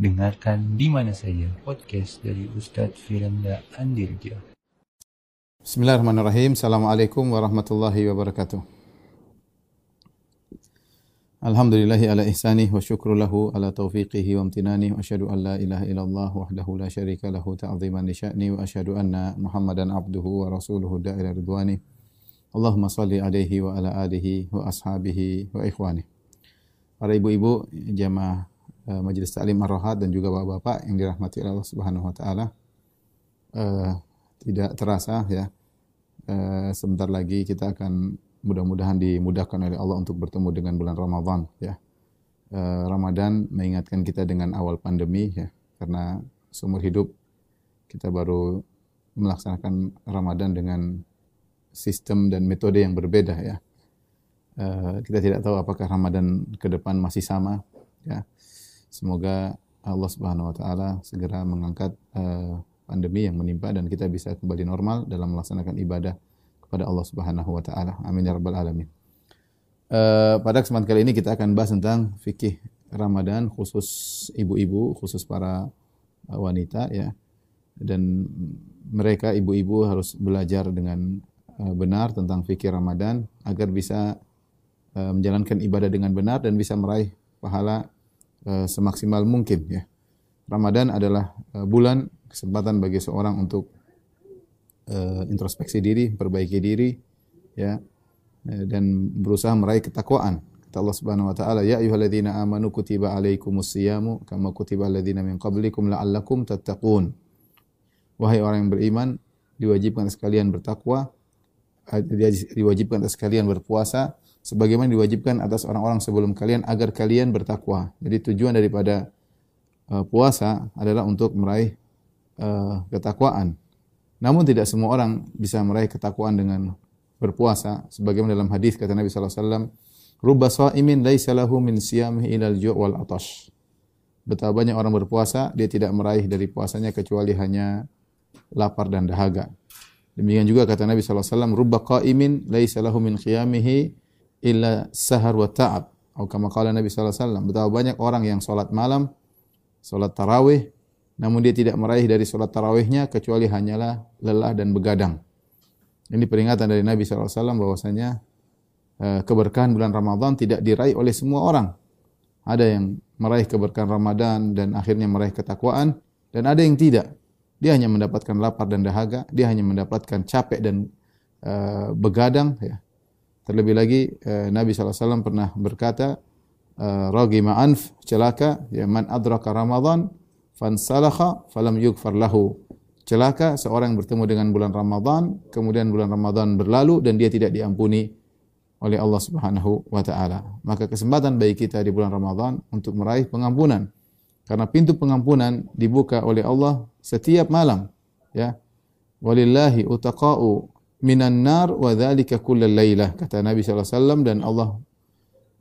Dengarkan di mana saja podcast dari Ustadz Firanda Andirja. Bismillahirrahmanirrahim. Assalamualaikum warahmatullahi wabarakatuh. Alhamdulillahi ala ihsanih wa syukru ala taufiqihi wa amtinani wa asyhadu an la ilaha illallah wahdahu la syarika lahu ta'ziman li sya'ni wa asyhadu anna Muhammadan abduhu wa rasuluhu da'ila ridwani. Allahumma salli alaihi wa ala alihi wa ashabihi wa ikhwani. Para ibu-ibu jamaah uh, Majelis Taklim Ar-Rohat dan juga bapak-bapak yang dirahmati Allah Subhanahu wa taala. Uh, tidak terasa ya. Uh, sebentar lagi kita akan mudah-mudahan dimudahkan oleh Allah untuk bertemu dengan bulan Ramadan ya. Uh, Ramadan mengingatkan kita dengan awal pandemi ya karena seumur hidup kita baru melaksanakan Ramadan dengan sistem dan metode yang berbeda ya. Eh, kita tidak tahu apakah Ramadan ke depan masih sama ya. Semoga Allah Subhanahu wa taala segera mengangkat uh, pandemi yang menimpa dan kita bisa kembali normal dalam melaksanakan ibadah kepada Allah Subhanahu wa taala. Amin ya rabbal alamin. Uh, pada kesempatan kali ini kita akan bahas tentang fikih Ramadan khusus ibu-ibu, khusus para wanita ya. Dan mereka ibu-ibu harus belajar dengan benar tentang fikih Ramadan agar bisa menjalankan ibadah dengan benar dan bisa meraih pahala uh, semaksimal mungkin ya. Ramadan adalah uh, bulan kesempatan bagi seorang untuk uh, introspeksi diri, perbaiki diri ya dan berusaha meraih ketakwaan. Kata Allah Subhanahu wa taala, "Ya ayyuhalladzina amanu kutiba alaikumus siyamu kama kutiba alladzina min qablikum la'allakum tattaqun." Wahai orang yang beriman, diwajibkan sekalian bertakwa, diwajibkan sekalian berpuasa sebagaimana diwajibkan atas orang-orang sebelum kalian agar kalian bertakwa. Jadi tujuan daripada uh, puasa adalah untuk meraih uh, ketakwaan. Namun tidak semua orang bisa meraih ketakwaan dengan berpuasa sebagaimana dalam hadis kata Nabi sallallahu alaihi wasallam, "Rubba sha'imin laisa lahu min siyamihi ilal ju' wal atash." Betapa banyak orang berpuasa dia tidak meraih dari puasanya kecuali hanya lapar dan dahaga. Demikian juga kata Nabi sallallahu alaihi wasallam, "Rubba qa'imin laisa lahu min qiyamihi illa sahar wa ta'ab. Atau kama qala Nabi wasallam, betapa banyak orang yang salat malam, salat tarawih, namun dia tidak meraih dari salat tarawihnya kecuali hanyalah lelah dan begadang. Ini peringatan dari Nabi wasallam bahwasanya uh, keberkahan bulan Ramadan tidak diraih oleh semua orang. Ada yang meraih keberkahan Ramadan dan akhirnya meraih ketakwaan dan ada yang tidak. Dia hanya mendapatkan lapar dan dahaga, dia hanya mendapatkan capek dan uh, begadang ya. Terlebih lagi eh, Nabi SAW pernah berkata, eh, Ragi ma'anf celaka, ya man adraka Ramadan, fansalakha falam yugfar lahu. Celaka seorang yang bertemu dengan bulan Ramadan, kemudian bulan Ramadan berlalu dan dia tidak diampuni oleh Allah Subhanahu wa taala. Maka kesempatan bagi kita di bulan Ramadan untuk meraih pengampunan. Karena pintu pengampunan dibuka oleh Allah setiap malam, ya. Walillahi utaqa'u minan nar wa dzalika kullal lailah kata Nabi SAW dan Allah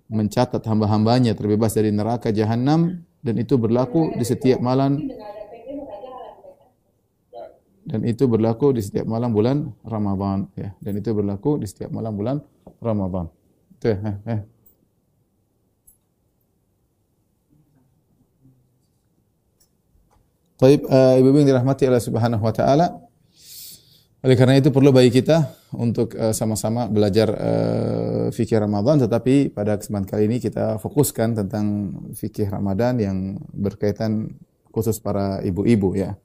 mencatat hamba-hambanya terbebas dari neraka jahanam dan itu berlaku di setiap malam dan itu berlaku di setiap malam bulan Ramadan ya dan itu berlaku di setiap malam bulan Ramadan. Tuh, eh, eh. Baik, uh, ibu-ibu yang dirahmati Allah Subhanahu wa taala, oleh karena itu perlu bagi kita untuk uh, sama-sama belajar uh, fikih Ramadan tetapi pada kesempatan kali ini kita fokuskan tentang fikih Ramadan yang berkaitan khusus para ibu-ibu ya.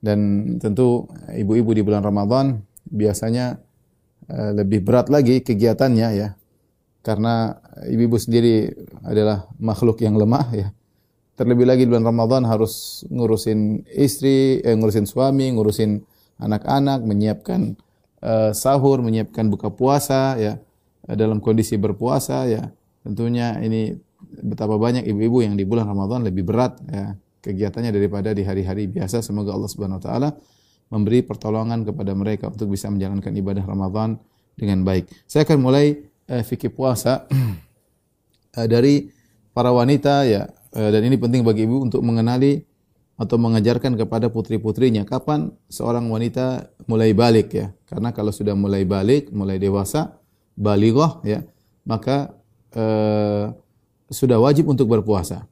Dan tentu ibu-ibu di bulan Ramadan biasanya uh, lebih berat lagi kegiatannya ya. Karena ibu-ibu sendiri adalah makhluk yang lemah ya. Terlebih lagi di bulan Ramadan harus ngurusin istri, eh, ngurusin suami, ngurusin anak-anak, menyiapkan uh, sahur, menyiapkan buka puasa ya uh, dalam kondisi berpuasa ya. Tentunya ini betapa banyak ibu-ibu yang di bulan Ramadan lebih berat ya kegiatannya daripada di hari-hari biasa. Semoga Allah Subhanahu wa taala memberi pertolongan kepada mereka untuk bisa menjalankan ibadah Ramadan dengan baik. Saya akan mulai uh, fikih puasa dari para wanita ya uh, dan ini penting bagi ibu untuk mengenali atau mengajarkan kepada putri-putrinya kapan seorang wanita mulai balik ya. Karena kalau sudah mulai balik, mulai dewasa, balighah ya, maka uh, sudah wajib untuk berpuasa.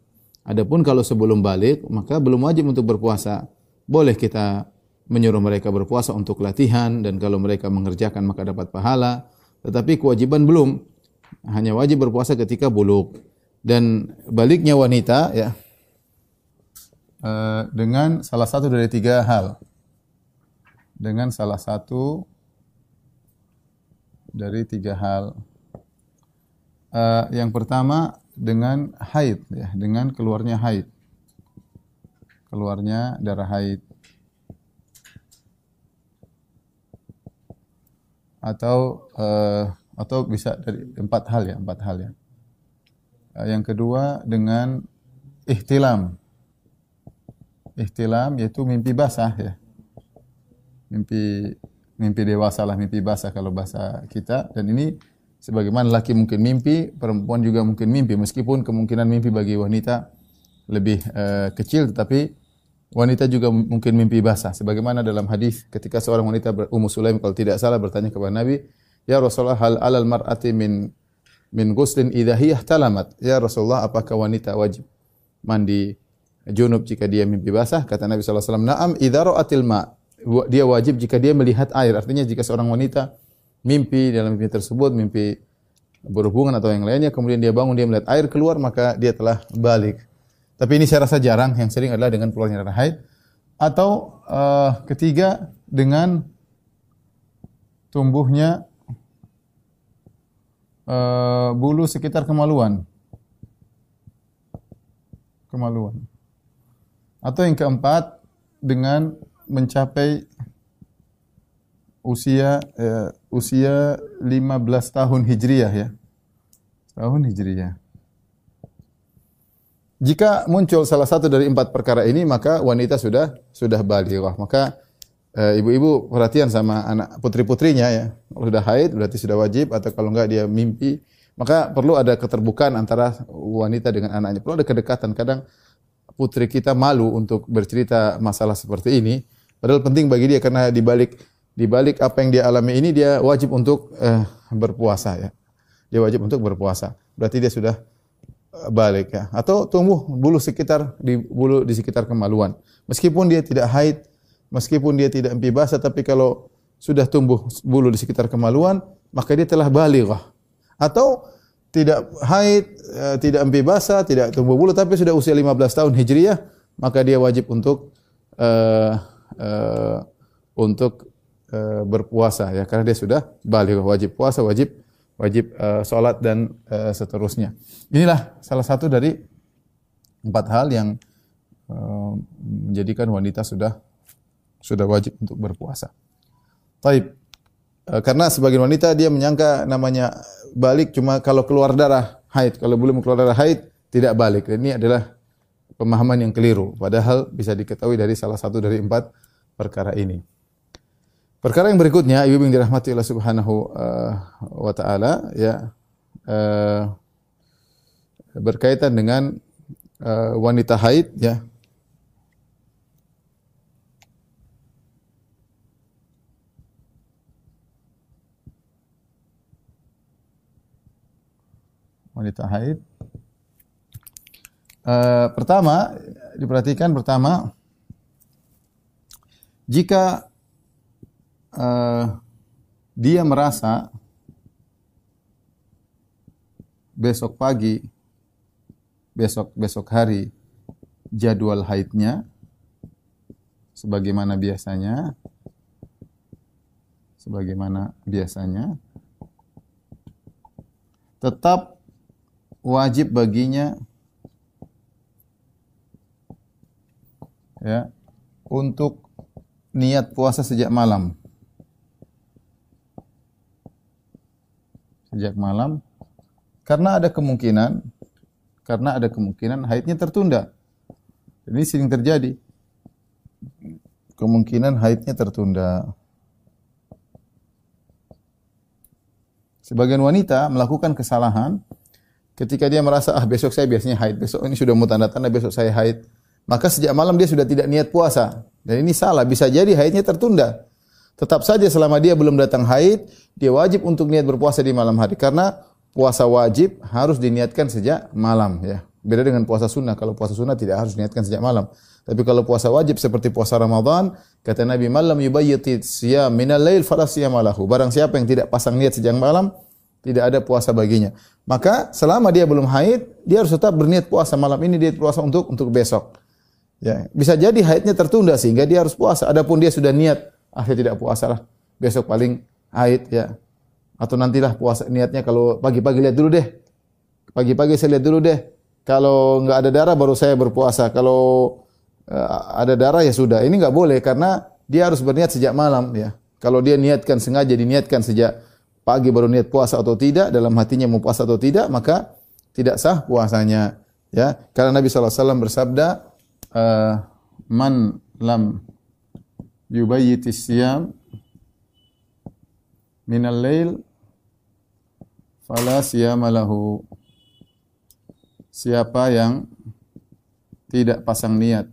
Adapun kalau sebelum balik, maka belum wajib untuk berpuasa. Boleh kita menyuruh mereka berpuasa untuk latihan dan kalau mereka mengerjakan maka dapat pahala. Tetapi kewajiban belum. Hanya wajib berpuasa ketika buluk. Dan baliknya wanita ya eh, dengan salah satu dari tiga hal. Dengan salah satu dari tiga hal. Uh, yang pertama dengan haid, ya, dengan keluarnya haid, keluarnya darah haid, atau uh, atau bisa dari empat hal ya, empat hal ya. Uh, yang kedua dengan ihtilam, ihtilam yaitu mimpi basah ya, mimpi mimpi dewasa lah, mimpi basah kalau bahasa kita. Dan ini sebagaimana laki mungkin mimpi, perempuan juga mungkin mimpi. Meskipun kemungkinan mimpi bagi wanita lebih uh, kecil, tetapi wanita juga mungkin mimpi basah. Sebagaimana dalam hadis ketika seorang wanita Ummu Sulaim kalau tidak salah bertanya kepada Nabi, "Ya Rasulullah, hal alal mar'ati min min ghuslin idza hiya talamat?" Ya Rasulullah, apakah wanita wajib mandi junub jika dia mimpi basah? Kata Nabi wasallam, "Na'am idza ma'." dia wajib jika dia melihat air. Artinya jika seorang wanita mimpi dalam mimpi tersebut, mimpi berhubungan atau yang lainnya, kemudian dia bangun, dia melihat air keluar, maka dia telah balik. Tapi ini saya rasa jarang, yang sering adalah dengan keluarnya darah haid. Atau uh, ketiga, dengan tumbuhnya uh, bulu sekitar kemaluan. Kemaluan. Atau yang keempat, dengan mencapai usia eh, usia 15 tahun Hijriah ya. Tahun Hijriah. Jika muncul salah satu dari empat perkara ini, maka wanita sudah sudah balighah. Maka eh, ibu-ibu e, perhatian sama anak putri-putrinya ya. Kalau sudah haid berarti sudah wajib atau kalau enggak dia mimpi, maka perlu ada keterbukaan antara wanita dengan anaknya. Perlu ada kedekatan. Kadang putri kita malu untuk bercerita masalah seperti ini Padahal penting bagi dia karena di balik di balik apa yang dia alami ini dia wajib untuk uh, berpuasa ya. Dia wajib untuk berpuasa. Berarti dia sudah uh, balik ya. Atau tumbuh bulu sekitar di bulu di sekitar kemaluan. Meskipun dia tidak haid, meskipun dia tidak mimpi basah tapi kalau sudah tumbuh bulu di sekitar kemaluan, maka dia telah balighah. Atau tidak haid, uh, tidak mimpi basah, tidak tumbuh bulu tapi sudah usia 15 tahun Hijriah, maka dia wajib untuk uh, uh, untuk uh, berpuasa ya karena dia sudah balik wajib puasa wajib wajib uh, dan uh, seterusnya inilah salah satu dari empat hal yang uh, menjadikan wanita sudah sudah wajib untuk berpuasa. Taib. Karena sebagian wanita dia menyangka namanya balik cuma kalau keluar darah haid, kalau belum keluar darah haid tidak balik. Ini adalah pemahaman yang keliru. Padahal bisa diketahui dari salah satu dari empat perkara ini. Perkara yang berikutnya, ibu yang dirahmati Allah Subhanahu uh, wa taala ya uh, berkaitan dengan wanita haid ya. Wanita haid. Uh, pertama diperhatikan pertama jika uh, dia merasa besok pagi, besok besok hari jadwal haidnya sebagaimana biasanya, sebagaimana biasanya, tetap wajib baginya ya untuk niat puasa sejak malam. Sejak malam karena ada kemungkinan karena ada kemungkinan haidnya tertunda. Ini sering terjadi. Kemungkinan haidnya tertunda. Sebagian wanita melakukan kesalahan ketika dia merasa ah besok saya biasanya haid, besok ini sudah mau tanda-tanda besok saya haid. Maka sejak malam dia sudah tidak niat puasa. Dan ini salah, bisa jadi haidnya tertunda. Tetap saja selama dia belum datang haid, dia wajib untuk niat berpuasa di malam hari karena puasa wajib harus diniatkan sejak malam ya. Beda dengan puasa sunnah. Kalau puasa sunnah tidak harus niatkan sejak malam. Tapi kalau puasa wajib seperti puasa Ramadan, kata Nabi, "Malam yubayyiti siyam minal lail fala siyamalahu." Barang siapa yang tidak pasang niat sejak malam, tidak ada puasa baginya. Maka selama dia belum haid, dia harus tetap berniat puasa malam ini dia puasa untuk untuk besok. Ya, bisa jadi haidnya tertunda sehingga dia harus puasa. Adapun dia sudah niat, ah saya tidak puasa lah. Besok paling haid ya. Atau nantilah puasa niatnya kalau pagi-pagi lihat dulu deh. Pagi-pagi saya lihat dulu deh. Kalau nggak ada darah baru saya berpuasa. Kalau uh, ada darah ya sudah. Ini nggak boleh karena dia harus berniat sejak malam ya. Kalau dia niatkan sengaja diniatkan sejak pagi baru niat puasa atau tidak, dalam hatinya mau puasa atau tidak, maka tidak sah puasanya. Ya, karena Nabi SAW bersabda, uh, man lam yubayyitis siyam minal lail fala lahu. Siapa yang tidak pasang niat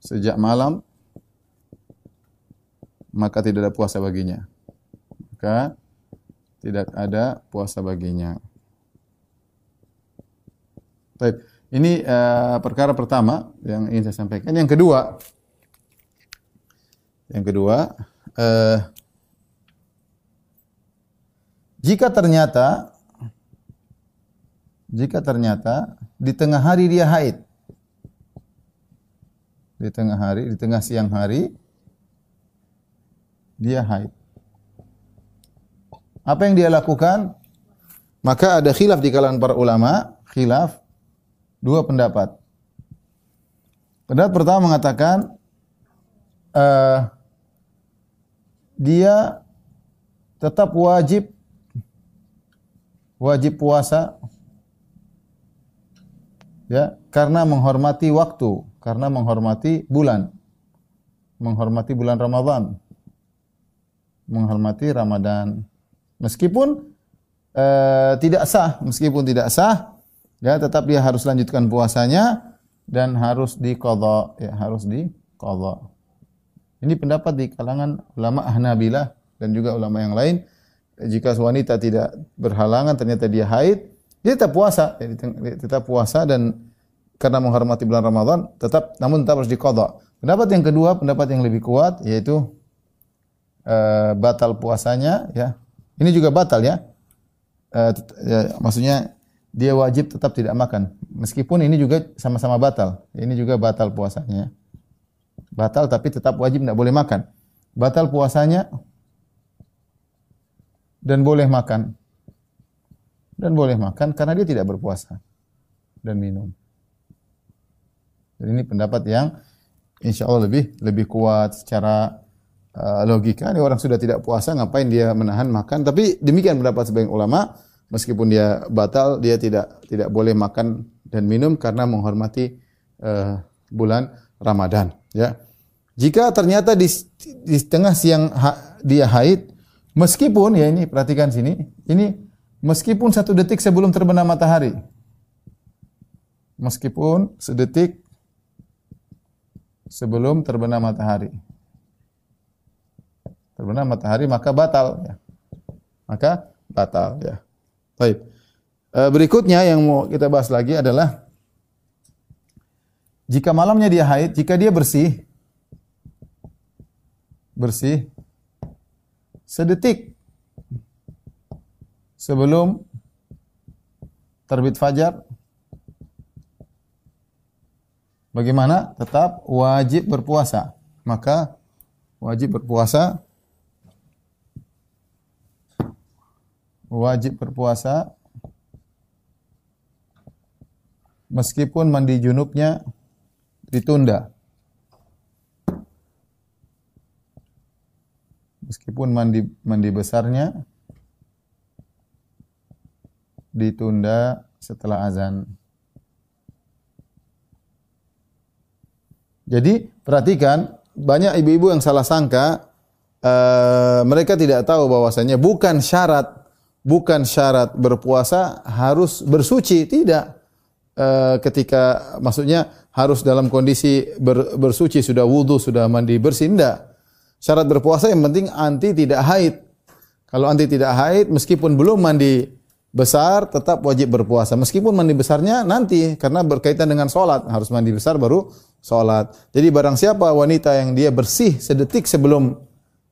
sejak malam maka tidak ada puasa baginya. Maka tidak ada puasa baginya. Baik, ini uh, perkara pertama yang ingin saya sampaikan. Yang kedua, yang kedua, uh, jika ternyata jika ternyata di tengah hari dia haid, di tengah hari, di tengah siang hari, dia haid. Apa yang dia lakukan? Maka ada khilaf di kalangan para ulama, khilaf dua pendapat. Pendapat pertama mengatakan uh, dia tetap wajib wajib puasa ya karena menghormati waktu, karena menghormati bulan, menghormati bulan Ramadan menghormati Ramadan. Meskipun uh, tidak sah, meskipun tidak sah, ya tetap dia harus lanjutkan puasanya dan harus diqadha, ya harus diqadha. Ini pendapat di kalangan ulama Hanabilah dan juga ulama yang lain. Jika wanita tidak berhalangan ternyata dia haid, dia tetap puasa, ya, tetap puasa dan karena menghormati bulan Ramadan tetap namun tetap harus diqadha. Pendapat yang kedua, pendapat yang lebih kuat yaitu uh, batal puasanya ya. Ini juga batal ya. Uh, ya. Maksudnya dia wajib tetap tidak makan. Meskipun ini juga sama-sama batal. Ini juga batal puasanya. Batal tapi tetap wajib tidak boleh makan. Batal puasanya dan boleh makan. Dan boleh makan karena dia tidak berpuasa dan minum. Dan ini pendapat yang insya Allah lebih lebih kuat secara uh, logika ini orang sudah tidak puasa ngapain dia menahan makan? Tapi demikian pendapat sebagian ulama meskipun dia batal dia tidak tidak boleh makan dan minum karena menghormati uh, bulan Ramadan ya. Jika ternyata di, di tengah siang ha, dia haid meskipun ya ini perhatikan sini ini meskipun satu detik sebelum terbenam matahari meskipun sedetik sebelum terbenam matahari terbenam matahari maka batal ya. Maka batal ya. Baik. E, berikutnya yang mau kita bahas lagi adalah jika malamnya dia haid, jika dia bersih bersih sedetik sebelum terbit fajar bagaimana? Tetap wajib berpuasa. Maka wajib berpuasa wajib berpuasa meskipun mandi junubnya ditunda. Meskipun mandi mandi besarnya ditunda setelah azan. Jadi perhatikan banyak ibu-ibu yang salah sangka uh, mereka tidak tahu bahwasanya bukan syarat bukan syarat berpuasa harus bersuci, tidak. E, ketika maksudnya harus dalam kondisi ber, bersuci sudah wudhu sudah mandi bersih tidak. Syarat berpuasa yang penting anti tidak haid. Kalau anti tidak haid meskipun belum mandi besar tetap wajib berpuasa meskipun mandi besarnya nanti karena berkaitan dengan sholat harus mandi besar baru sholat. Jadi barang siapa wanita yang dia bersih sedetik sebelum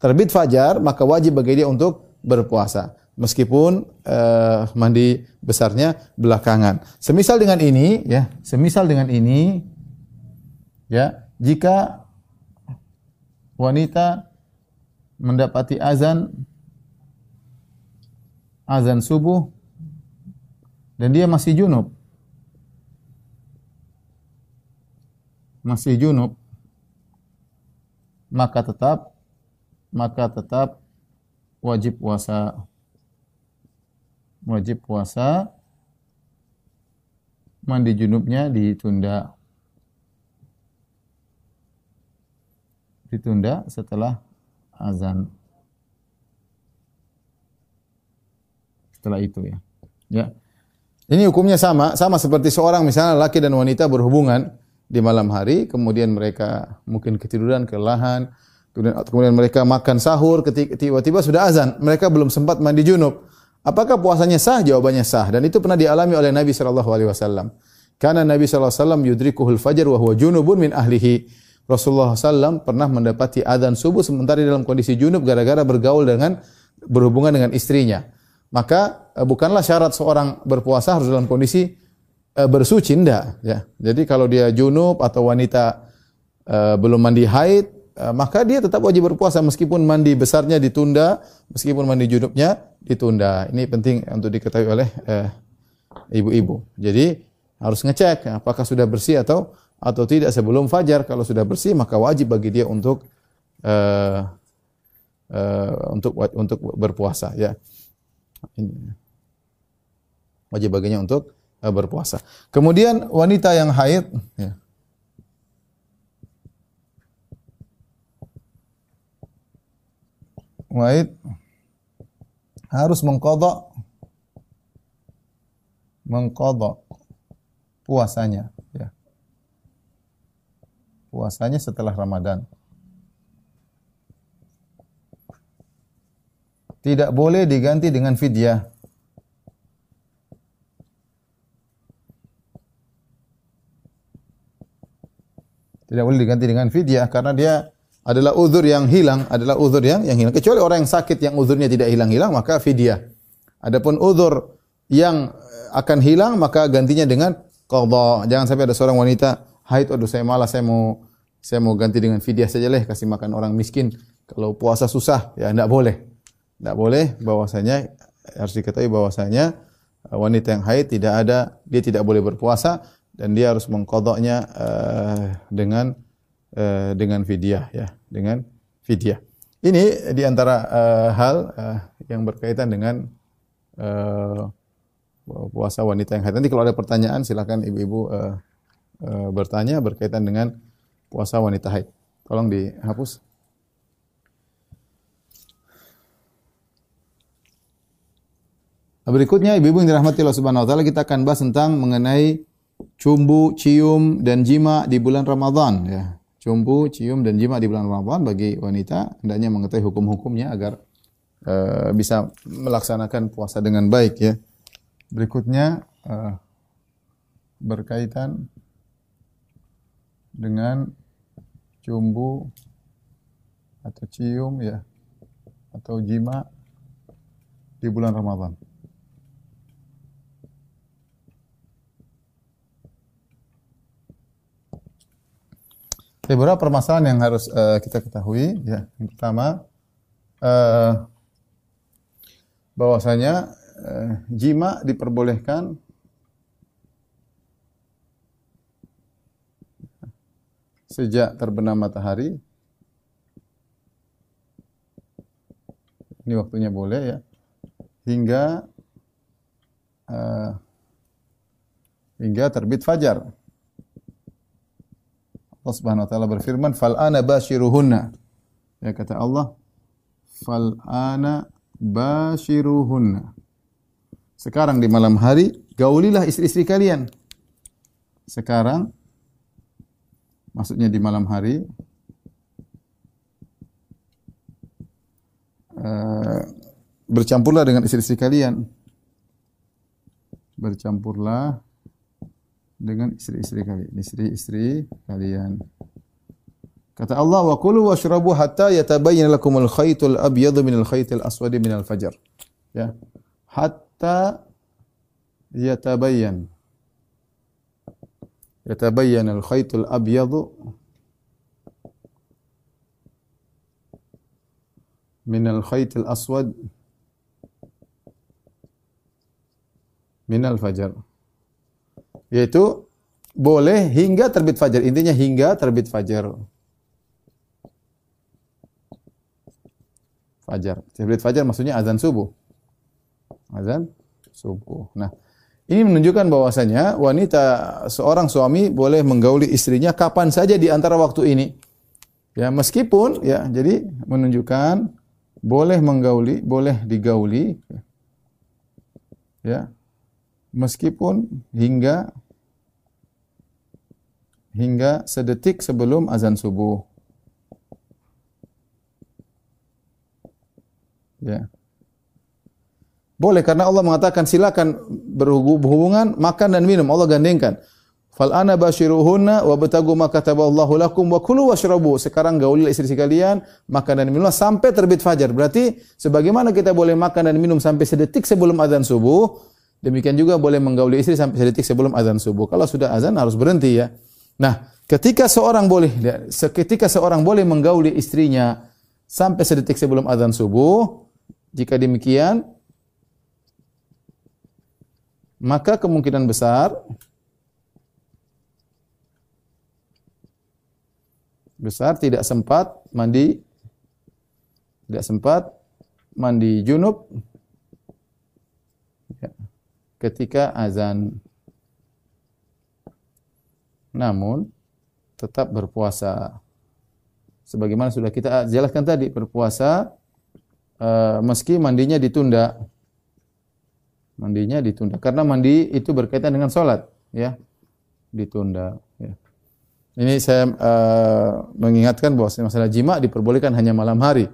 terbit fajar maka wajib bagi dia untuk berpuasa meskipun uh, mandi besarnya belakangan. Semisal dengan ini ya, semisal dengan ini ya, jika wanita mendapati azan azan subuh dan dia masih junub. Masih junub maka tetap maka tetap wajib puasa. Wajib puasa mandi junubnya ditunda. Ditunda setelah azan. Setelah itu ya. Ya. Ini hukumnya sama, sama seperti seorang misalnya laki dan wanita berhubungan di malam hari, kemudian mereka mungkin ketiduran, kelelahan, kemudian mereka makan sahur, ketika tiba-tiba sudah azan, mereka belum sempat mandi junub. Apakah puasanya sah? Jawabannya sah. Dan itu pernah dialami oleh Nabi Shallallahu Alaihi Wasallam. Karena Nabi Shallallahu Alaihi Wasallam yudrikuhul fajar wa huwa junubun min ahlihi. Rasulullah SAW pernah mendapati adzan subuh sementara dalam kondisi junub gara-gara bergaul dengan berhubungan dengan istrinya. Maka e, bukanlah syarat seorang berpuasa harus dalam kondisi e, bersuci enggak ya. Jadi kalau dia junub atau wanita e, belum mandi haid maka dia tetap wajib berpuasa meskipun mandi besarnya ditunda, meskipun mandi junubnya ditunda. Ini penting untuk diketahui oleh ibu-ibu. Jadi harus ngecek apakah sudah bersih atau atau tidak sebelum fajar. Kalau sudah bersih maka wajib bagi dia untuk uh, uh, untuk untuk berpuasa ya. Wajib baginya untuk uh, berpuasa. Kemudian wanita yang haid ya. Haid harus mengkodok mengkodok puasanya puasanya setelah Ramadan. Tidak boleh diganti dengan fidyah. Tidak boleh diganti dengan fidyah karena dia adalah uzur yang hilang, adalah uzur yang yang hilang. Kecuali orang yang sakit yang uzurnya tidak hilang-hilang maka fidyah. Adapun uzur yang akan hilang maka gantinya dengan qadha. Jangan sampai ada seorang wanita haid, aduh saya malas, saya mau saya mau ganti dengan fidyah saja lah, kasih makan orang miskin. Kalau puasa susah, ya tidak boleh. Tidak boleh, bahwasanya harus diketahui bahwasanya uh, wanita yang haid tidak ada, dia tidak boleh berpuasa dan dia harus mengkodoknya uh, dengan uh, dengan fidyah ya, dengan fidyah. Ini di antara uh, hal uh, yang berkaitan dengan uh, puasa wanita yang haid. Nanti kalau ada pertanyaan silakan ibu-ibu uh, e, bertanya berkaitan dengan puasa wanita haid. Tolong dihapus. Berikutnya ibu-ibu yang dirahmati Allah Subhanahu wa taala kita akan bahas tentang mengenai cumbu, cium dan jima di bulan Ramadan ya. Cumbu, cium dan jima di bulan Ramadan bagi wanita hendaknya mengetahui hukum-hukumnya agar uh, bisa melaksanakan puasa dengan baik ya. Berikutnya uh, berkaitan dengan cumbu atau cium ya atau jima di bulan Ramadan. Ada beberapa permasalahan yang harus uh, kita ketahui. Ya, yang pertama, uh, bahwasanya uh, jima diperbolehkan sejak terbenam matahari. Ini waktunya boleh ya. Hingga uh, hingga terbit fajar. Allah Subhanahu wa taala berfirman, "Fal ana bashiruhunna." Ya kata Allah, "Fal ana bashiruhunna." Sekarang di malam hari gaulilah istri-istri kalian. Sekarang maksudnya di malam hari uh, bercampurlah dengan istri-istri kalian bercampurlah dengan istri-istri kalian, istri-istri kalian. Kata Allah, "Wa kulu washrabu hatta yatabayyana lakumul khaytul abyadu minal khaytil aswadi minal fajar." Ya. Hatta yatabayyan. Yatabayyan al-khaytul abyadu minal khaytil aswad minal fajar. Yaitu boleh hingga terbit fajar. Intinya hingga terbit fajar. fajar. Terbit fajar maksudnya azan subuh. Azan subuh. Nah, ini menunjukkan bahwasanya wanita seorang suami boleh menggauli istrinya kapan saja di antara waktu ini. Ya, meskipun ya, jadi menunjukkan boleh menggauli, boleh digauli. Ya. Meskipun hingga hingga sedetik sebelum azan subuh. Ya. Boleh karena Allah mengatakan silakan berhubungan makan dan minum. Allah gandengkan. Fal ana bashiruhunna wa batagu ma kataballahu lakum wa kulu washrabu. Sekarang gaulilah istri kalian, makan dan minumlah sampai terbit fajar. Berarti sebagaimana kita boleh makan dan minum sampai sedetik sebelum azan subuh, demikian juga boleh menggauli istri sampai sedetik sebelum azan subuh. Kalau sudah azan harus berhenti ya. Nah, ketika seorang boleh ketika seorang boleh menggauli istrinya sampai sedetik sebelum azan subuh, jika demikian, maka kemungkinan besar besar tidak sempat mandi tidak sempat mandi junub ya, ketika azan. Namun tetap berpuasa. Sebagaimana sudah kita jelaskan tadi, berpuasa uh, meski mandinya ditunda. Mandinya ditunda karena mandi itu berkaitan dengan sholat, ya, ditunda. Ya. Ini saya uh, mengingatkan bahwa masalah jima diperbolehkan hanya malam hari.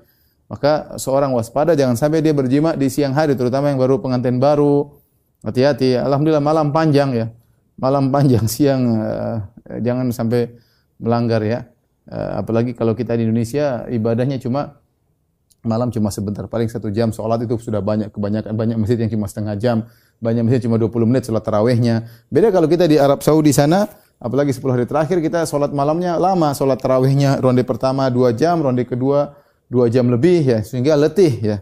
Maka seorang waspada jangan sampai dia berjima di siang hari, terutama yang baru pengantin baru. Hati-hati. Alhamdulillah malam panjang ya, malam panjang siang uh, jangan sampai melanggar ya. Uh, apalagi kalau kita di Indonesia ibadahnya cuma malam cuma sebentar, paling satu jam sholat itu sudah banyak, kebanyakan banyak masjid yang cuma setengah jam, banyak masjid cuma 20 menit sholat tarawihnya. Beda kalau kita di Arab Saudi sana, apalagi 10 hari terakhir kita sholat malamnya lama, sholat tarawihnya ronde pertama 2 jam, ronde kedua 2 jam lebih ya, sehingga letih ya.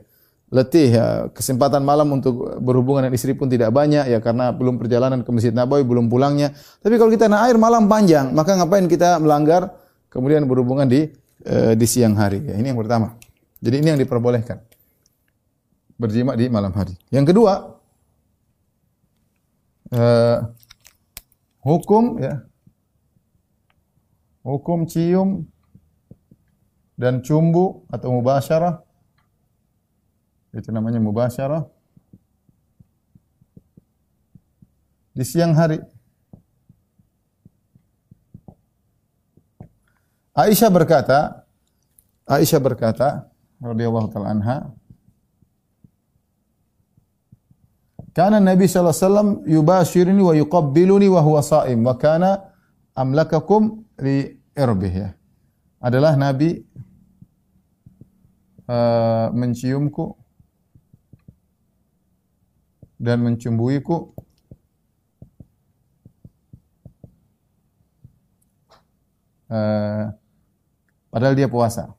Letih ya, kesempatan malam untuk berhubungan dengan istri pun tidak banyak ya karena belum perjalanan ke Masjid Nabawi, belum pulangnya. Tapi kalau kita naik air malam panjang, maka ngapain kita melanggar kemudian berhubungan di uh, di siang hari. Ya, ini yang pertama. Jadi ini yang diperbolehkan. Berjima di malam hari. Yang kedua, uh, hukum ya. Hukum cium dan cumbu atau mubasyarah itu namanya mubasyarah di siang hari. Aisyah berkata, Aisyah berkata, radhiyallahu taala anha Kana Nabi sallallahu alaihi wasallam yubashiruni wa yuqabbiluni wa huwa sha'im wa kana amlakakum li irbih ya. Adalah Nabi uh, menciumku dan mencumbuiku uh, padahal dia puasa.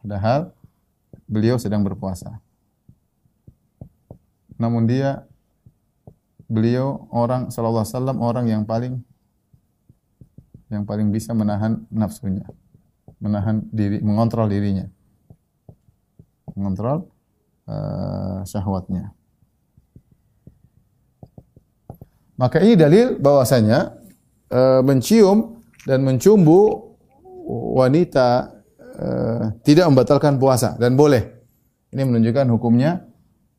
Padahal beliau sedang berpuasa. Namun dia beliau orang sallallahu alaihi wasallam orang yang paling yang paling bisa menahan nafsunya, menahan diri, mengontrol dirinya. Mengontrol uh, syahwatnya. Maka ini dalil bahwasanya uh, mencium dan mencumbu wanita uh, tidak membatalkan puasa dan boleh. Ini menunjukkan hukumnya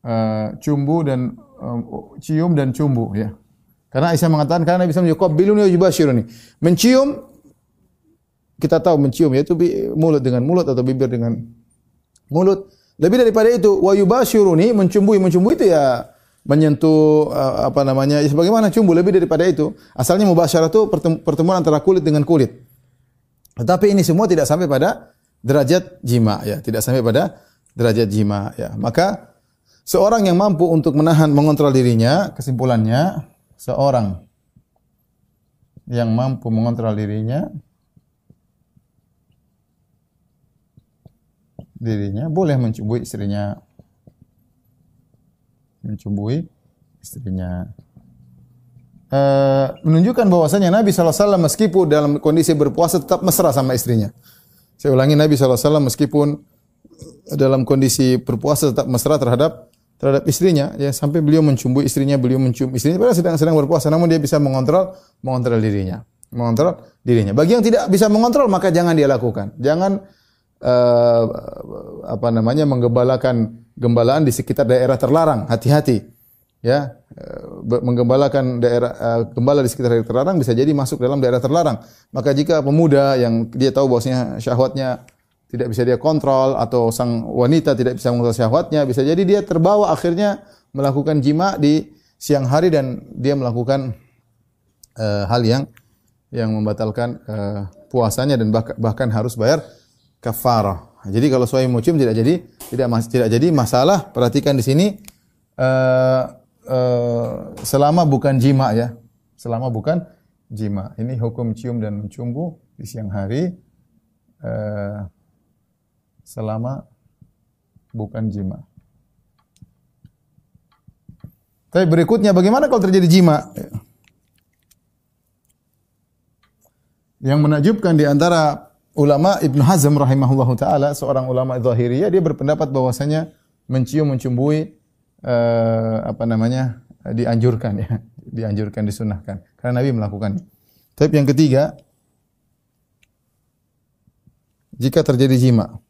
uh, cumbu dan uh, cium dan cumbu ya. Karena Aisyah mengatakan karena bisa yuqabbiluni wa. Mencium kita tahu mencium yaitu mulut dengan mulut atau bibir dengan mulut. Lebih daripada itu wa yubashiruni mencumbui mencumbui itu ya menyentuh uh, apa namanya? Ya sebagaimana cumbu lebih daripada itu. Asalnya mubasyarah itu pertemuan antara kulit dengan kulit. Tetapi ini semua tidak sampai pada derajat jima ya, tidak sampai pada derajat jima ya. Maka seorang yang mampu untuk menahan mengontrol dirinya, kesimpulannya seorang yang mampu mengontrol dirinya dirinya boleh mencubui istrinya mencubui istrinya. Uh, menunjukkan bahwasanya Nabi SAW meskipun dalam kondisi berpuasa tetap mesra sama istrinya. Saya ulangi Nabi SAW meskipun dalam kondisi berpuasa tetap mesra terhadap terhadap istrinya ya sampai beliau mencubui istrinya beliau mencium istrinya padahal sedang sedang berpuasa namun dia bisa mengontrol mengontrol dirinya mengontrol dirinya. Bagi yang tidak bisa mengontrol maka jangan dia lakukan. Jangan uh, apa namanya menggembalakan gembalaan di sekitar daerah terlarang. Hati-hati. Ya, uh, menggembalakan daerah uh, gembala di sekitar daerah terlarang bisa jadi masuk dalam daerah terlarang. Maka jika pemuda yang dia tahu bahwasanya syahwatnya tidak bisa dia kontrol atau sang wanita tidak bisa mengontrol syahwatnya, bisa jadi dia terbawa akhirnya melakukan jima di siang hari dan dia melakukan uh, hal yang yang membatalkan uh, puasanya dan bah bahkan harus bayar kafarah. Jadi kalau suami mucim tidak jadi tidak mas, tidak jadi masalah. Perhatikan di sini uh, uh, selama bukan jima ya. Selama bukan jima. Ini hukum cium dan mencumbu di siang hari uh, selama bukan jima. Tapi berikutnya bagaimana kalau terjadi jima? Yang menakjubkan di antara ulama Ibnu Hazm rahimahullahu taala seorang ulama zahiriyah dia berpendapat bahwasanya mencium mencumbui uh, apa namanya dianjurkan ya. Dianjurkan disunahkan. Karena Nabi melakukan. Tapi yang ketiga jika terjadi jima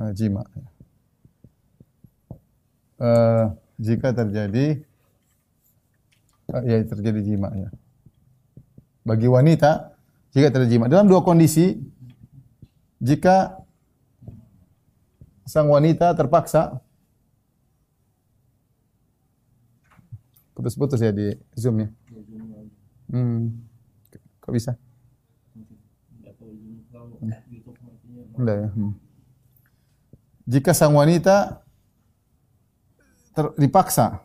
uh, jima uh, jika terjadi ya terjadi jima ya. Bagi wanita jika terjadi jima dalam dua kondisi jika sang wanita terpaksa putus-putus ya di Zoom ya. Hmm. Kok bisa? Enggak ya. Hmm. Jika sang wanita ter, dipaksa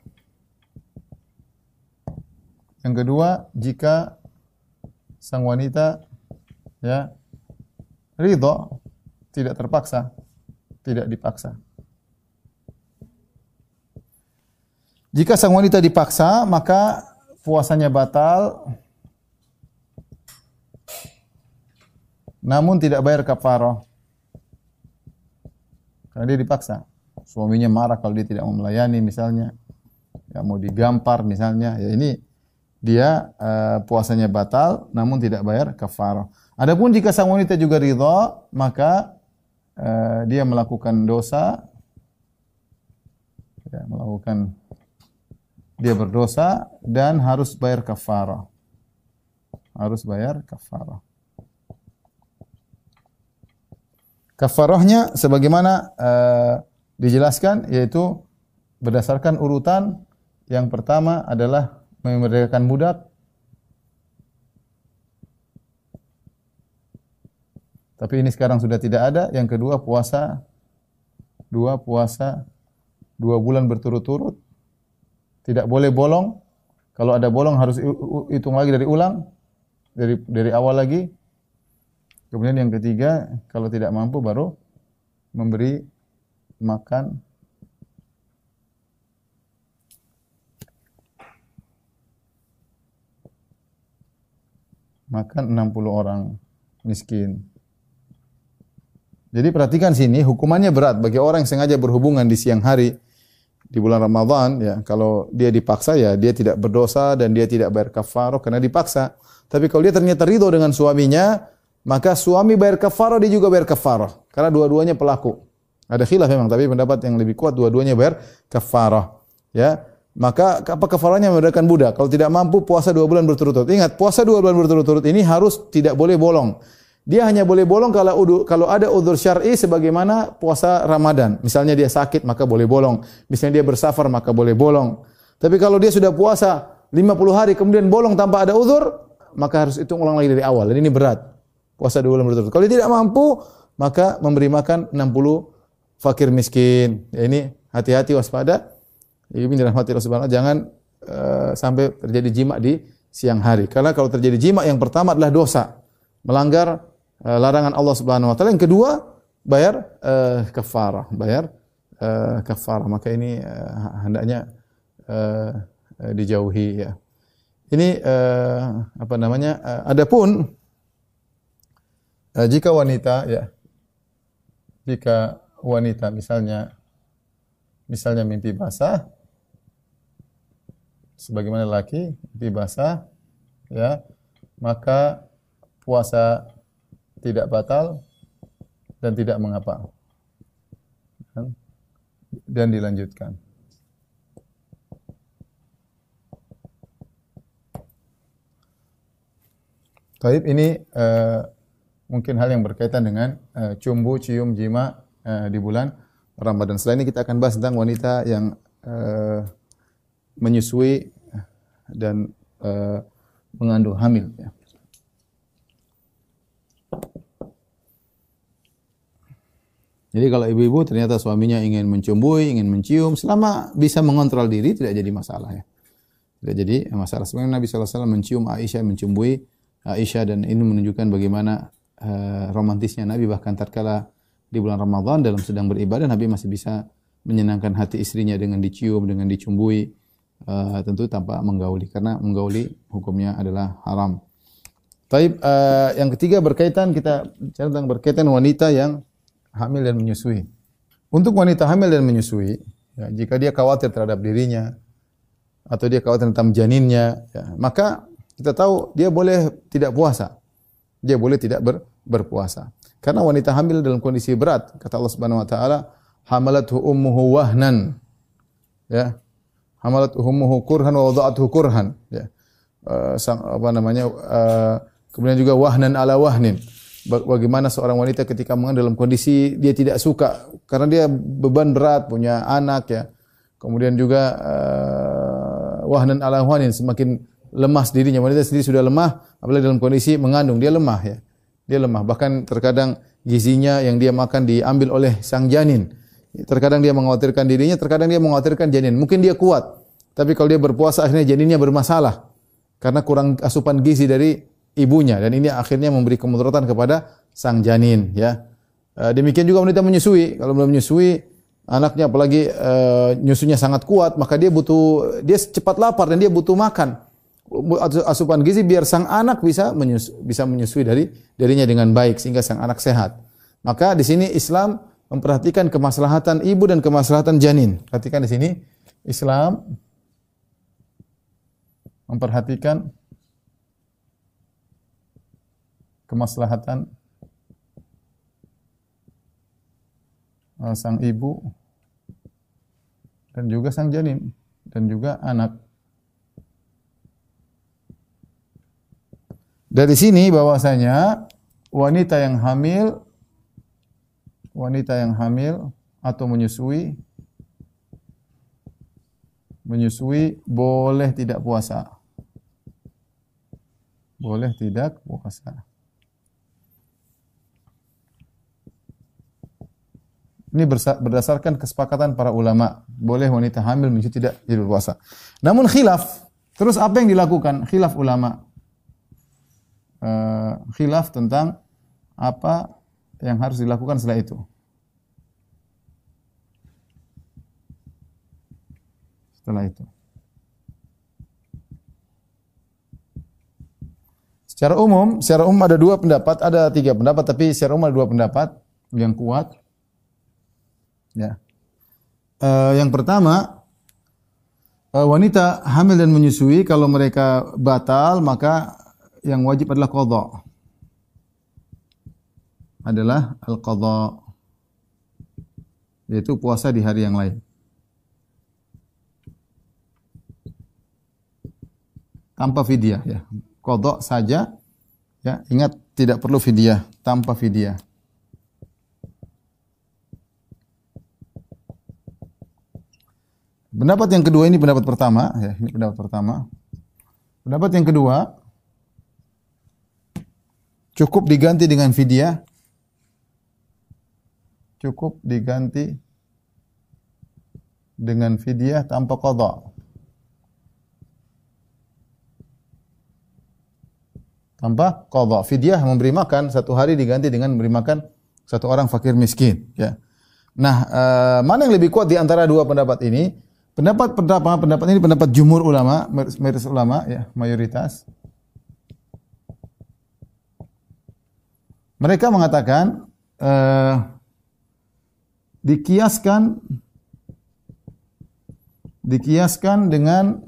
yang kedua, jika sang wanita ya ridho, tidak terpaksa, tidak dipaksa. Jika sang wanita dipaksa, maka puasanya batal. Namun tidak bayar kafarah. Karena dia dipaksa. Suaminya marah kalau dia tidak mau melayani misalnya. Ya mau digampar misalnya. Ya ini dia uh, puasanya batal namun tidak bayar kafarah. Adapun jika sang wanita juga ridha, maka uh, dia melakukan dosa ya, melakukan dia berdosa dan harus bayar kafarah. Harus bayar kafarah. Kafarahnya sebagaimana uh, dijelaskan yaitu berdasarkan urutan yang pertama adalah memerdekakan budak. Tapi ini sekarang sudah tidak ada. Yang kedua puasa dua puasa dua bulan berturut-turut. Tidak boleh bolong. Kalau ada bolong harus hitung lagi dari ulang dari dari awal lagi. Kemudian yang ketiga, kalau tidak mampu baru memberi makan makan 60 orang miskin. Jadi perhatikan sini hukumannya berat bagi orang yang sengaja berhubungan di siang hari di bulan Ramadan ya kalau dia dipaksa ya dia tidak berdosa dan dia tidak bayar kafarah karena dipaksa. Tapi kalau dia ternyata ridho dengan suaminya maka suami bayar kafarah dia juga bayar kafarah karena dua-duanya pelaku. Ada khilaf memang tapi pendapat yang lebih kuat dua-duanya bayar kafarah. Ya, maka apa kafarahnya memerdekakan budak. Kalau tidak mampu puasa dua bulan berturut-turut. Ingat, puasa dua bulan berturut-turut ini harus tidak boleh bolong. Dia hanya boleh bolong kalau udu, kalau ada udur syar'i sebagaimana puasa Ramadan. Misalnya dia sakit maka boleh bolong. Misalnya dia bersafar maka boleh bolong. Tapi kalau dia sudah puasa 50 hari kemudian bolong tanpa ada udur, maka harus hitung ulang lagi dari awal. Dan ini berat. Puasa dua bulan berturut. Kalau dia tidak mampu, maka memberi makan 60 fakir miskin. Ya, ini hati-hati waspada. Ini dirahmati Allah Subhanahu jangan uh, sampai terjadi jima di siang hari. Karena kalau terjadi jima yang pertama adalah dosa. Melanggar uh, larangan Allah Subhanahu wa taala. Yang kedua, bayar uh, kafarah, bayar uh, kafarah. Maka ini uh, hendaknya uh, uh, dijauhi ya. Ini uh, apa namanya? Uh, adapun uh, jika wanita ya jika wanita misalnya misalnya mimpi basah sebagaimana laki mimpi basah ya maka puasa tidak batal dan tidak mengapa. Dan dilanjutkan. Taib ini uh, mungkin hal yang berkaitan dengan uh, cumbu, cium, jima uh, di bulan Ramadan. Selain ini kita akan bahas tentang wanita yang uh, menyusui dan uh, mengandung hamil. Ya. Jadi kalau ibu-ibu ternyata suaminya ingin mencumbui, ingin mencium, selama bisa mengontrol diri tidak jadi masalah ya. Tidak jadi masalah. Sebenarnya Nabi SAW mencium Aisyah, mencumbui Aisyah dan ini menunjukkan bagaimana uh, romantisnya Nabi bahkan tatkala di bulan Ramadan dalam sedang beribadah Nabi masih bisa menyenangkan hati istrinya dengan dicium, dengan dicumbui uh, tentu tanpa menggauli karena menggauli hukumnya adalah haram. Taib uh, yang ketiga berkaitan kita bicara tentang berkaitan wanita yang hamil dan menyusui. Untuk wanita hamil dan menyusui, ya, jika dia khawatir terhadap dirinya atau dia khawatir tentang janinnya, ya, maka kita tahu dia boleh tidak puasa. Dia boleh tidak ber, berpuasa. Karena wanita hamil dalam kondisi berat, kata Allah Subhanahu wa taala, hamalathu ummuhu wahnan. Ya. Hamalathu ummuhu kurhan wa wada'athu kurhan, ya. Uh, sang, apa namanya? Uh, kemudian juga wahnan ala wahnin. Bagaimana seorang wanita ketika mengandung dalam kondisi dia tidak suka karena dia beban berat punya anak ya. Kemudian juga uh, wahnan ala wahnin semakin lemah dirinya wanita sendiri sudah lemah apalagi dalam kondisi mengandung dia lemah ya. Dia lemah. Bahkan terkadang gizinya yang dia makan diambil oleh sang janin terkadang dia mengkhawatirkan dirinya terkadang dia mengkhawatirkan janin mungkin dia kuat tapi kalau dia berpuasa akhirnya janinnya bermasalah karena kurang asupan gizi dari ibunya dan ini akhirnya memberi kemudaratan kepada sang janin ya. E, demikian juga wanita menyusui, kalau belum menyusui anaknya apalagi e, nyusunya sangat kuat, maka dia butuh dia cepat lapar dan dia butuh makan. Asupan gizi biar sang anak bisa menyusui, bisa menyusui dari darinya dengan baik sehingga sang anak sehat. Maka di sini Islam memperhatikan kemaslahatan ibu dan kemaslahatan janin. Perhatikan di sini Islam memperhatikan kemaslahatan uh, sang ibu dan juga sang janin dan juga anak. Dari sini bahwasanya wanita yang hamil wanita yang hamil atau menyusui menyusui boleh tidak puasa. Boleh tidak puasa. Ini berdasarkan kesepakatan para ulama. Boleh wanita hamil menyusui tidak jadi berpuasa. Namun khilaf. Terus apa yang dilakukan? Khilaf ulama. Uh, khilaf tentang apa yang harus dilakukan setelah itu. Setelah itu. Secara umum, secara umum ada dua pendapat, ada tiga pendapat, tapi secara umum ada dua pendapat yang kuat. Ya. Uh, yang pertama, uh, wanita hamil dan menyusui kalau mereka batal maka yang wajib adalah qadha. Adalah al-qadha. Yaitu puasa di hari yang lain. Tanpa fidyah ya. Qadha saja Ya, ingat tidak perlu fidyah, tanpa fidyah. Pendapat yang kedua ini pendapat pertama, ya, ini pendapat pertama. Pendapat yang kedua cukup diganti dengan fidyah. Cukup diganti dengan fidyah tanpa qada. Tanpa qada. Fidyah memberi makan satu hari diganti dengan memberi makan satu orang fakir miskin, ya. Nah, uh, mana yang lebih kuat di antara dua pendapat ini? Pendapat pendapat pendapat ini pendapat jumhur ulama, mayoritas ulama ya, mayoritas. Mereka mengatakan uh, dikiaskan dikiaskan dengan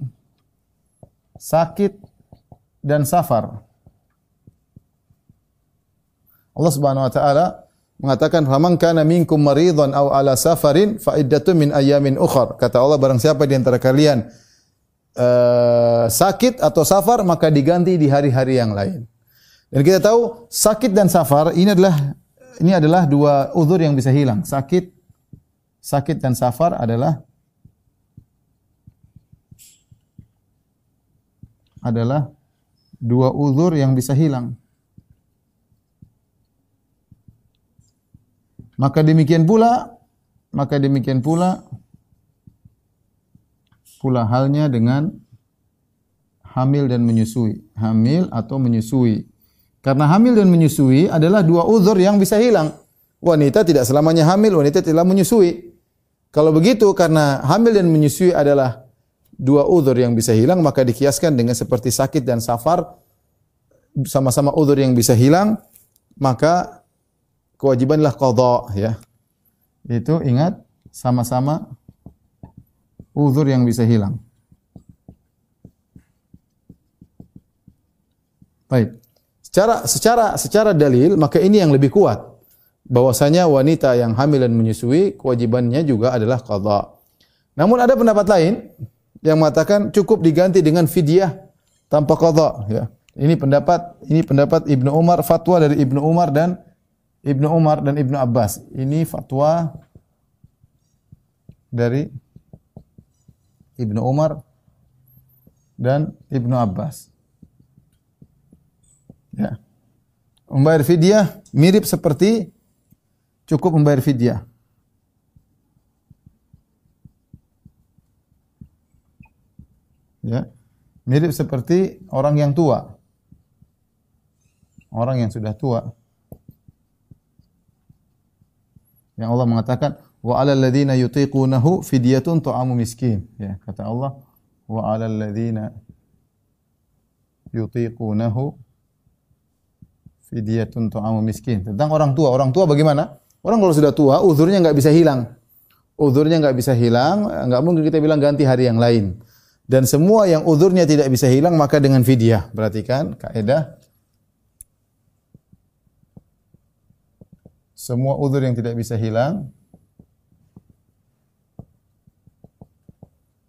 sakit dan safar. Allah Subhanahu wa taala mengatakan faman kana minkum maridhan aw ala safarin fa iddatun min ayamin ukhar. Kata Allah barang siapa di antara kalian uh, sakit atau safar maka diganti di hari-hari yang lain. Dan kita tahu sakit dan safar ini adalah ini adalah dua uzur yang bisa hilang. Sakit sakit dan safar adalah adalah dua uzur yang bisa hilang. Maka demikian pula maka demikian pula pula halnya dengan hamil dan menyusui. Hamil atau menyusui. Karena hamil dan menyusui adalah dua uzur yang bisa hilang. Wanita tidak selamanya hamil, wanita tidak menyusui. Kalau begitu karena hamil dan menyusui adalah dua uzur yang bisa hilang, maka dikiaskan dengan seperti sakit dan safar sama-sama uzur yang bisa hilang, maka kewajibanlah qadha ya. Itu ingat sama-sama uzur yang bisa hilang. Baik. Secara secara secara dalil maka ini yang lebih kuat bahwasanya wanita yang hamil dan menyusui kewajibannya juga adalah qadha. Namun ada pendapat lain yang mengatakan cukup diganti dengan fidyah tanpa qadha ya. Ini pendapat ini pendapat Ibnu Umar, fatwa dari Ibnu Umar dan Ibnu Umar dan Ibnu Abbas. Ini fatwa dari Ibnu Umar dan Ibnu Abbas. Ya. Membayar fidyah mirip seperti cukup membayar fidyah. Ya. Mirip seperti orang yang tua. Orang yang sudah tua Yang Allah mengatakan wa 'alal ladzina yutiqunahu fidyatun ta'amu miskin. Ya, kata Allah wa 'alal ladzina yutiqunahu fidyatun ta'amu miskin. Tentang orang tua. Orang tua bagaimana? Orang kalau sudah tua, uzurnya enggak bisa hilang. Uzurnya enggak bisa hilang, enggak mungkin kita bilang ganti hari yang lain. Dan semua yang uzurnya tidak bisa hilang maka dengan fidyah. Perhatikan kaidah semua uzur yang tidak bisa hilang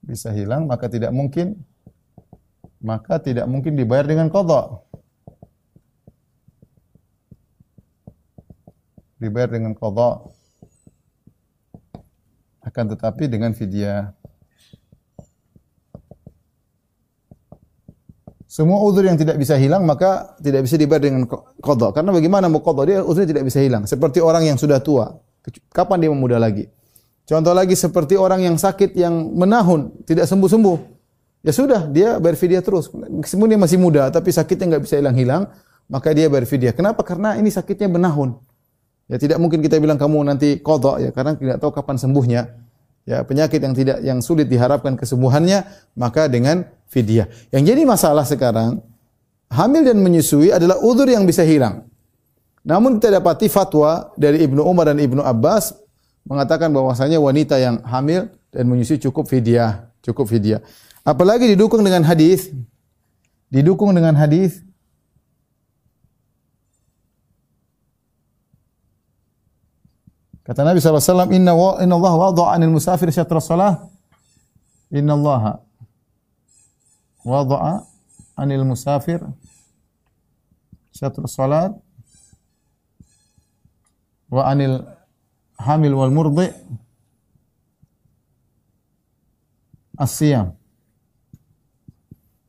bisa hilang maka tidak mungkin maka tidak mungkin dibayar dengan qada. Dibayar dengan qada. Akan tetapi dengan fidyah. Semua uzur yang tidak bisa hilang maka tidak bisa dibayar dengan qada. Karena bagaimana mau qada dia uzurnya tidak bisa hilang. Seperti orang yang sudah tua. Kapan dia memuda lagi? Contoh lagi seperti orang yang sakit yang menahun, tidak sembuh-sembuh. Ya sudah, dia berfidyah terus. Meskipun dia masih muda, tapi sakitnya nggak bisa hilang-hilang, maka dia berfidyah. Kenapa? Karena ini sakitnya menahun. Ya tidak mungkin kita bilang kamu nanti qada ya karena tidak tahu kapan sembuhnya. Ya, penyakit yang tidak yang sulit diharapkan kesembuhannya, maka dengan fidyah. Yang jadi masalah sekarang, hamil dan menyusui adalah udur yang bisa hilang. Namun kita dapati fatwa dari Ibnu Umar dan Ibnu Abbas mengatakan bahwasanya wanita yang hamil dan menyusui cukup fidyah, cukup fidyah. Apalagi didukung dengan hadis didukung dengan hadis Kata Nabi SAW, Inna, wa, inna Allah wada'a anil musafir syatra salah. Inna Allah wada'a anil musafir syatr salat wa anil hamil wal murdi as-siyam.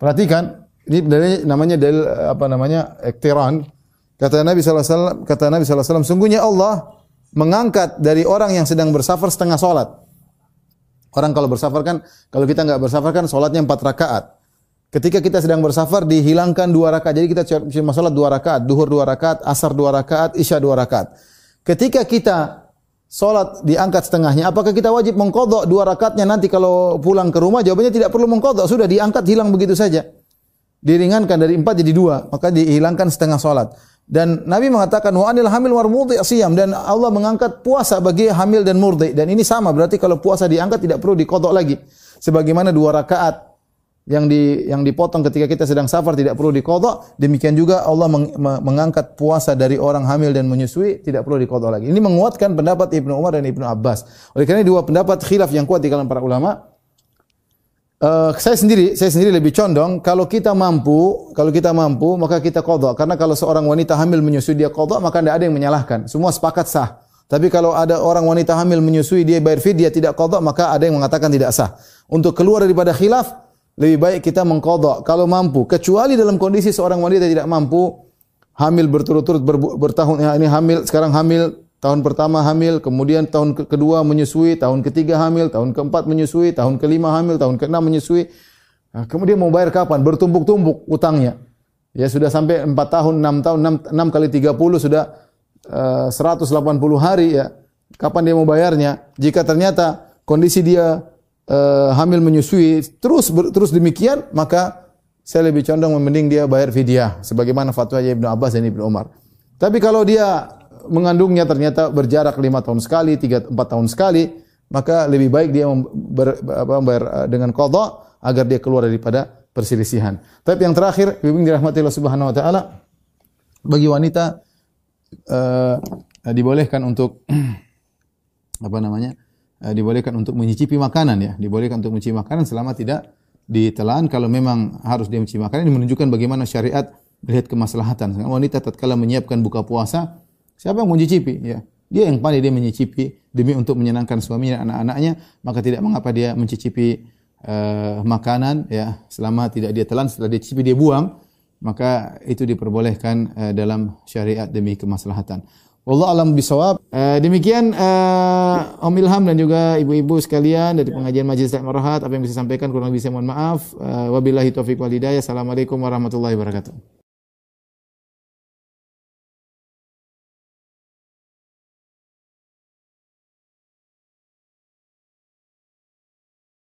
Perhatikan, ini dari namanya dalil apa namanya? iktiran. Kata Nabi SAW, kata Nabi SAW, sungguhnya Allah mengangkat dari orang yang sedang bersafar setengah solat. Orang kalau bersafar kan, kalau kita nggak bersafar kan solatnya empat rakaat. Ketika kita sedang bersafar dihilangkan dua rakaat. Jadi kita cuma solat dua rakaat, duhur dua rakaat, asar dua rakaat, isya dua rakaat. Ketika kita solat diangkat setengahnya, apakah kita wajib mengkodok dua rakaatnya nanti kalau pulang ke rumah? Jawabannya tidak perlu mengkodok, sudah diangkat hilang begitu saja. Diringankan dari empat jadi dua, maka dihilangkan setengah solat. Dan Nabi mengatakan wa anil hamil war asiyam dan Allah mengangkat puasa bagi hamil dan murdi dan ini sama berarti kalau puasa diangkat tidak perlu dikodok lagi. Sebagaimana dua rakaat yang di yang dipotong ketika kita sedang safar tidak perlu dikodok, demikian juga Allah meng, mengangkat puasa dari orang hamil dan menyusui tidak perlu dikodok lagi. Ini menguatkan pendapat Ibnu Umar dan Ibnu Abbas. Oleh karena dua pendapat khilaf yang kuat di kalangan para ulama Uh, saya sendiri, saya sendiri lebih condong kalau kita mampu, kalau kita mampu maka kita kodok. Karena kalau seorang wanita hamil menyusui dia kodok maka tidak ada yang menyalahkan. Semua sepakat sah. Tapi kalau ada orang wanita hamil menyusui dia bayar dia tidak kodok maka ada yang mengatakan tidak sah. Untuk keluar daripada khilaf lebih baik kita mengkodok kalau mampu. Kecuali dalam kondisi seorang wanita tidak mampu hamil berturut-turut bertahun ya ini hamil sekarang hamil Tahun pertama hamil, kemudian tahun kedua menyusui, tahun ketiga hamil, tahun keempat menyusui, tahun kelima hamil, tahun keenam menyusui. Nah, kemudian mau bayar kapan? Bertumpuk-tumpuk utangnya. Ya sudah sampai 4 tahun, 6 tahun, 6, 6 kali 30 sudah uh, 180 hari ya. Kapan dia mau bayarnya? Jika ternyata kondisi dia uh, hamil menyusui terus ber, terus demikian, maka saya lebih condong mending dia bayar fidyah sebagaimana fatwa Ibnu Abbas dan Ibnu Umar. Tapi kalau dia mengandungnya ternyata berjarak lima tahun sekali, tiga empat tahun sekali, maka lebih baik dia ber, apa, ber, eh, dengan kodok agar dia keluar daripada perselisihan. Tapi yang terakhir, bimbing dirahmati Allah Subhanahu Wa Taala, bagi wanita uh, dibolehkan untuk apa namanya? Uh, dibolehkan untuk menyicipi makanan ya, dibolehkan untuk mencicipi makanan selama tidak ditelan. Kalau memang harus dia mencicipi makanan, ini menunjukkan bagaimana syariat melihat kemaslahatan. Wanita tatkala menyiapkan buka puasa, Siapa yang mencicipi? Ya. Dia yang pandai dia mencicipi demi untuk menyenangkan suaminya dan anak-anaknya, maka tidak mengapa dia mencicipi uh, makanan ya selama tidak dia telan setelah dia cicipi dia buang, maka itu diperbolehkan uh, dalam syariat demi kemaslahatan. Wallah alam bisawab. Uh, demikian uh, Om Ilham dan juga ibu-ibu sekalian dari pengajian Majelis Takmir Rahat apa yang bisa sampaikan kurang lebih saya mohon maaf. Uh, wabillahi taufiq wal hidayah. Assalamualaikum warahmatullahi wabarakatuh.